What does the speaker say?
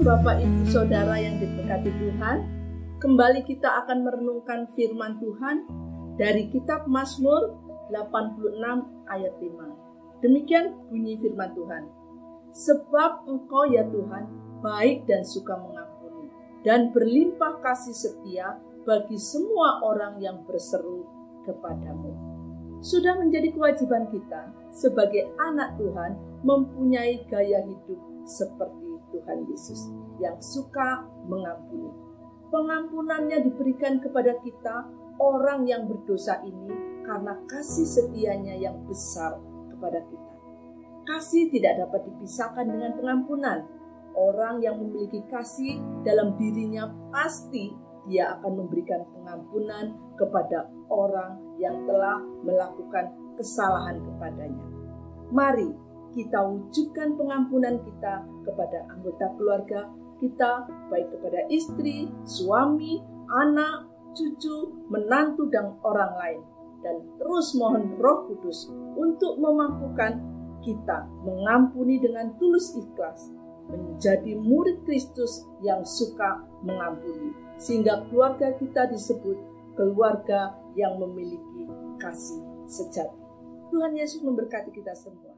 Bapak, Ibu, Saudara yang diberkati Tuhan, kembali kita akan merenungkan firman Tuhan dari kitab Mazmur 86 ayat 5. Demikian bunyi firman Tuhan. Sebab engkau ya Tuhan baik dan suka mengampuni dan berlimpah kasih setia bagi semua orang yang berseru kepadamu. Sudah menjadi kewajiban kita sebagai anak Tuhan mempunyai gaya hidup seperti Tuhan Yesus yang suka mengampuni. Pengampunannya diberikan kepada kita orang yang berdosa ini karena kasih setianya yang besar kepada kita. Kasih tidak dapat dipisahkan dengan pengampunan. Orang yang memiliki kasih dalam dirinya pasti dia akan memberikan pengampunan kepada orang yang telah melakukan kesalahan kepadanya. Mari kita wujudkan pengampunan kita kepada anggota keluarga kita, baik kepada istri, suami, anak, cucu, menantu, dan orang lain. Dan terus mohon roh kudus untuk memampukan kita mengampuni dengan tulus ikhlas, menjadi murid Kristus yang suka mengampuni. Sehingga keluarga kita disebut keluarga yang memiliki kasih sejati. Tuhan Yesus memberkati kita semua.